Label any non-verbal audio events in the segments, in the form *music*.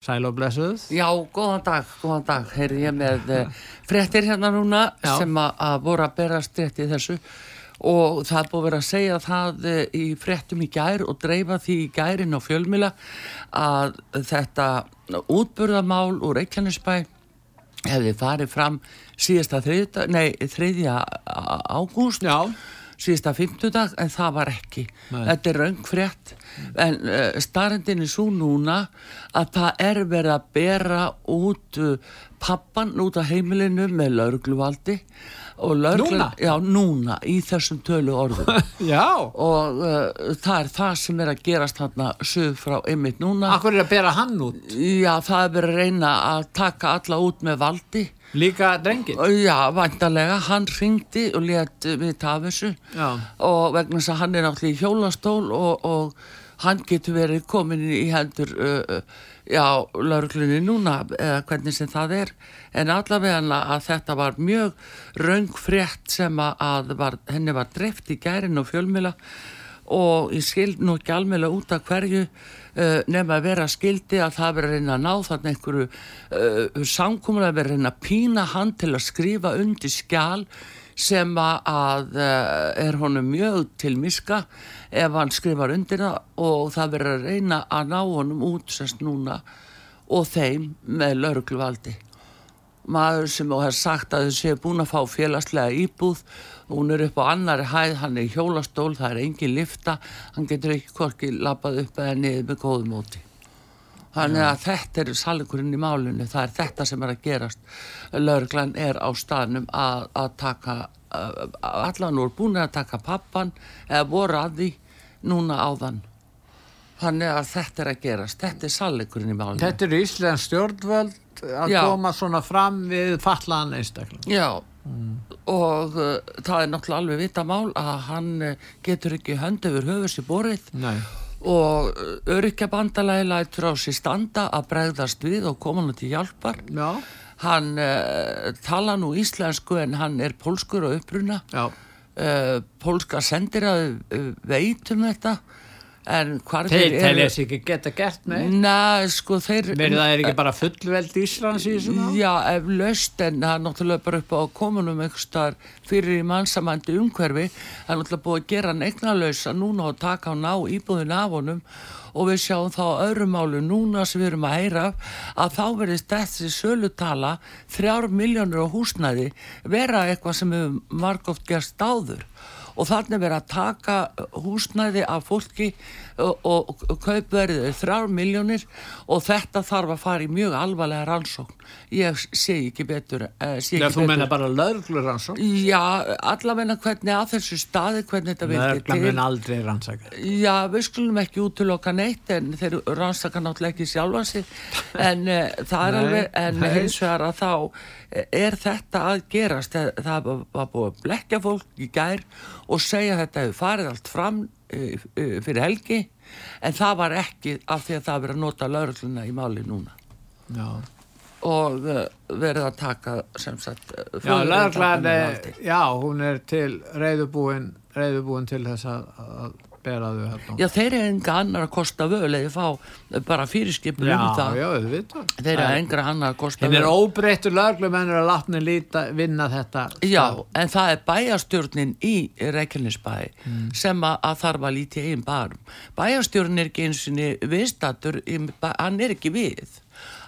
Sæl og blessuð. Já, góðan dag, góðan dag. Heyri ég með uh, fréttir hérna núna Já. sem að, voru að bera strétt í þessu og það búið vera að segja það uh, í fréttum í gær og dreifa því í gærin á fjölmila að þetta útburðamál úr Reykjanesbæ hefði farið fram síðasta þriðja, nei, þriðja ágúst Já. Síðasta fymtudag en það var ekki Nei. þetta er raung frétt en uh, starrendin er svo núna að það er verið að bera út uh, pappan út af heimilinu með laurugluvaldi Núna? já núna í þessum tölu orðum *laughs* Já. og uh, það er það sem er að gerast þarna sög frá ymmit núna Akkur er að bera hann út? já það er verið að reyna að taka alla út með valdi Líka drengir? já vantarlega hann ringdi og let við taf þessu Já. og vegna þess að hann er náttúrulega í hjólastól og, og hann getur verið komin í hendur uh, já, lauruglunni núna eða hvernig sem það er en allavega að þetta var mjög raung frétt sem að var, henni var dreft í gærin og fjölmila og ég skild nú ekki almeinlega út af hverju uh, nema að vera skildi að það verið að reyna að ná þarna einhverju uh, samkomulega verið að reyna að pína hann til að skrifa undir skjál sem að uh, er honum mjög til miska ef hann skrifar undir það. Og það verður að reyna að ná honum út sérst núna og þeim með laurugluvaldi maður sem hefur sagt að þau séu búin að fá félagslega íbúð. Hún er upp á annari hæð, hann er hjólastól það er engin lifta, hann getur ekki korki lappað upp eða niður með góðum móti. Þannig að þetta er salingurinn í málunni, það er þetta sem er að gerast. Lauruglan er á staðnum að, að taka uh, allan voru búin að taka pappan eða voru að því núna áðan. Þannig að þetta er að gerast. Þetta er salingurinn í málunni Þetta eru Íslands stjórnvöld að Já. koma svona fram við fallaðan einstakling. Já, og uh, það er náttúrulega alveg vita mál að hann uh, getur ekki hönd yfir höfus í borið Nei. og örykjabandalagi lætur á sér standa að bregðast við og koma hann til hjálpar. Já. Hann uh, tala nú íslensku en hann er pólskur og uppruna. Uh, pólska sendir að uh, veit um þetta Þeir telja sig ekki geta gert með. Næ, sko þeir... Verið það er ekki bara fullveld Íslands í þessu mál? Já, ef löst en það er náttúrulega bara upp á komunum einhvers staðar fyrir í mannsamandi umhverfi það er náttúrulega búið að gera hann eignalösa núna og taka hann á íbúðin af honum og við sjáum þá á öðrum málu núna sem við erum að heyra að þá verðist þessi sölutala þrjár miljónur á húsnæði vera eitthvað sem hefur margóft gerst áður og þannig verið að taka húsnæði af fólki og, kaupverðið þrjár miljónir og þetta þarf að fara í mjög alvarlega rannsókn ég sé ekki betur, eh, ekki þú menna bara lögreglur rannsók. Já, allavegna hvernig að þessu staði, hvernig þetta vildi Lögreglan mun til. aldrei rannsaka. Já, við skulum ekki útiloka neitt en þeir rannsaka náttúrulega ekki sjálfa sig *laughs* en uh, það er Nei, alveg, en nei. hins vegar að þá eh, er þetta að gerast, það, var búið að blekja fólk í gær og segja að þetta hefur farið allt fram uh, uh, fyrir helgi en það var ekki af því að það verið að nota laurugluna í máli núna Já. og uh, verið að taka sem sagt Já, valdi. já, hún er til reyðubúin, reyðubúin til þess að, að bera þau hérna. Já, þeir eru enga annar að kosta völ eða fá bara fyrirskipur já, um það já, við veitum. þeir eru engra annar að kosta Hinn er völ óbreyttur lögreglumennur að látni líta, vinna þetta. Já, starf. en það er bæjastjórnin í Reykjanesbæ Mm. sem að, þarf að líti einn barum. Bæjastjórnin er ekki eins og viðstatur, hann er ekki við.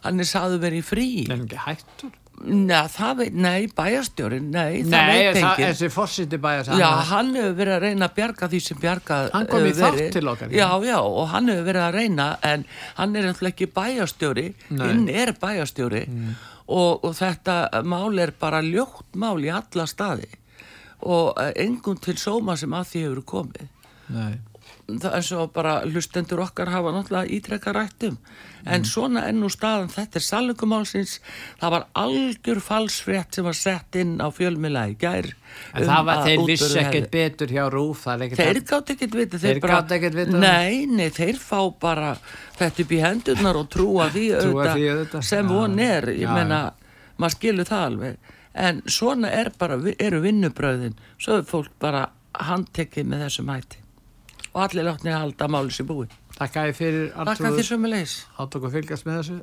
Hann er sagður verið frí. Er hann ekki hættur? Nei, það veit, nei, bæjastjórnin, nei, það Nei, veit það, enginn. þessi fórsiti bæjas Já, hann hefur verið að reyna að bjarga því sem bjargað Hann kom í hefur þátt verið. til okkar, já. Já, og hann hefur verið að reyna en hann er náttúrulega ekki bæjastjóri Nei. hinn er bæjastjóri og, og þetta mál er bara ljótt mál í alla staði og eh, engum til sóma sem að því hefur komið Nei. Það er svo bara hlustendur okkar hafa náttúrulega ítrekka rættum Mm. en svona ennú staðan þetta er sannleikumálsins það var algjör falsfrétt sem var sett inn á fjölmila í gær En um það var, þeir vissi ekkert betur hjá Rúf, Þeir gátt ekkert vita Þeir gátu ekkert vita? Nei, nei, þeir fá bara þetta upp í hendurnar og trúa því Trúa því auðvitað. sem Já. von er ég Já, menna, maður skilur það alveg en svona er bara, eru vinnubröðin svo er fólk bara handtekið með þessum hætti og allir látni að halda máli sér búi Takk að ég fyrir átök og fylgjast með þessu